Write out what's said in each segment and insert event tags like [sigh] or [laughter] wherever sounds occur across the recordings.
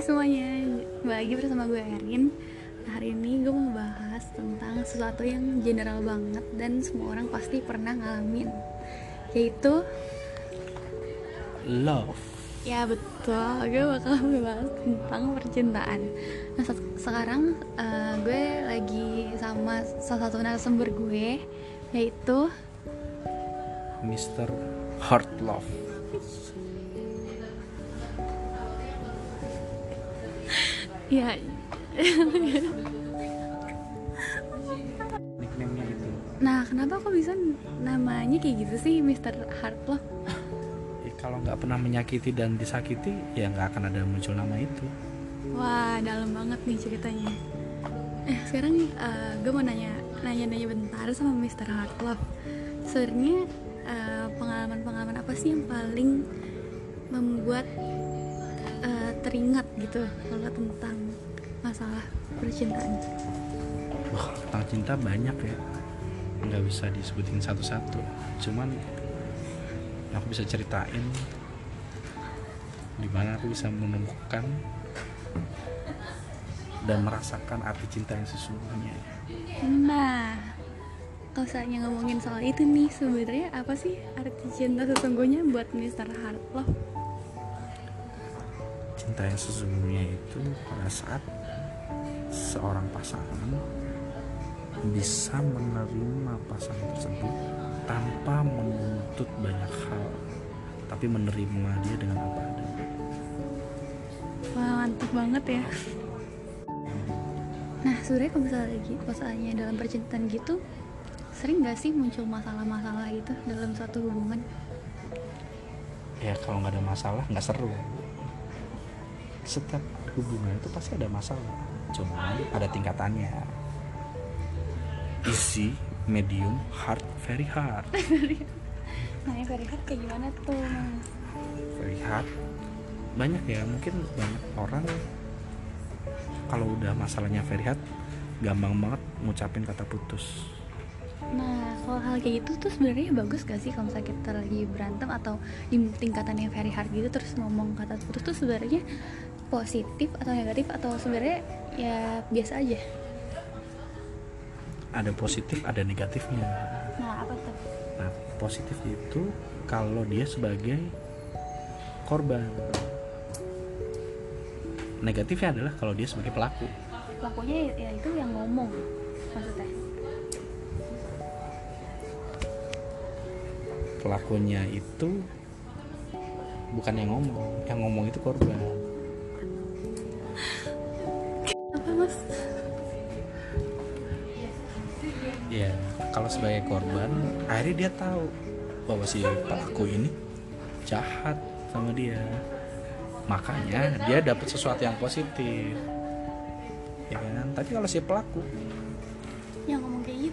semuanya, kembali lagi bersama gue Erin. Hari ini gue mau bahas tentang sesuatu yang general banget dan semua orang pasti pernah ngalamin Yaitu, love. Ya betul, gue bakal membahas tentang percintaan. Nah se- sekarang eh, gue lagi sama salah satu narasumber gue Yaitu, Mr. Heart Love ya nickname-nya gitu Nah kenapa kok bisa namanya kayak gitu sih Mr. Heart Love? Eh, kalau nggak pernah menyakiti dan disakiti ya nggak akan ada muncul nama itu Wah, dalam banget nih ceritanya. Eh, sekarang eh, gue mau nanya, nanya-nanya bentar sama Mr. Heart Love. Sebenarnya eh, pengalaman-pengalaman apa sih yang paling membuat eh, teringat gitu kalau tentang masalah percintaan? wah tentang cinta banyak ya nggak bisa disebutin satu-satu cuman aku bisa ceritain di mana aku bisa menemukan dan merasakan arti cinta yang sesungguhnya Nah, kalau misalnya ngomongin soal itu nih, sebenarnya apa sih arti cinta sesungguhnya buat Mr. Heart Love? Cinta yang sesungguhnya itu pada saat seorang pasangan bisa menerima pasangan tersebut tanpa menuntut banyak hal tapi menerima dia dengan apa adanya Wah, mantap banget ya. Nah, sebenarnya kalau misalnya lagi, misalnya dalam percintaan gitu, sering gak sih muncul masalah-masalah gitu dalam suatu hubungan? ya kalau nggak ada masalah nggak seru setiap hubungan itu pasti ada masalah. Cuma ada tingkatannya. Easy medium hard. [laughs] Very hard. Nah, yang very hard kayak gimana tuh, Mas? very hard. Banyak ya mungkin banyak orang kalau udah masalahnya very hard gampang banget ngucapin kata putus. Nah, kalau hal kayak gitu tuh sebenarnya bagus gak sih kalau misalnya kita lagi berantem atau di tingkatan yang very hard gitu terus ngomong kata putus tuh sebenarnya positif atau negatif atau sebenarnya ya biasa aja. ada positif ada negatifnya Nah, apa tuh? nah positif itu kalau dia sebagai korban negatifnya adalah kalau dia sebagai pelaku Pelakunya ya itu yang ngomong maksudnya. pelakunya itu bukan yang ngomong yang ngomong itu korban Mas? ya kalau sebagai korban akhirnya dia tahu bahwa si pelaku ini jahat sama dia. Makanya dia dapat sesuatu yang positif. Ya kan? Tapi kalau si pelaku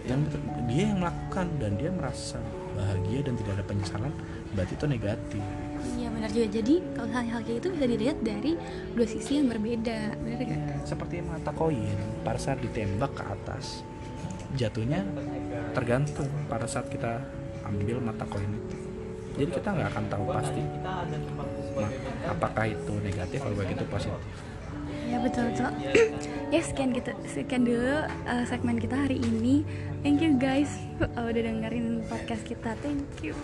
yang dia yang melakukan dan dia merasa bahagia dan tidak ada penyesalan berarti itu negatif Iya benar juga. Jadi kalau hal-hal kayak itu bisa dilihat dari dua sisi yang berbeda, benar gak? seperti mata koin pada saat ditembak ke atas jatuhnya tergantung pada saat kita ambil mata koin itu jadi kita nggak akan tahu pasti ma- apakah itu negatif atau begitu positif Ya betul betul. [clears throat] ya sekian gitu, sekian dulu uh, segmen kita hari ini. Guys uh, udah dengerin podcast kita. Thank you.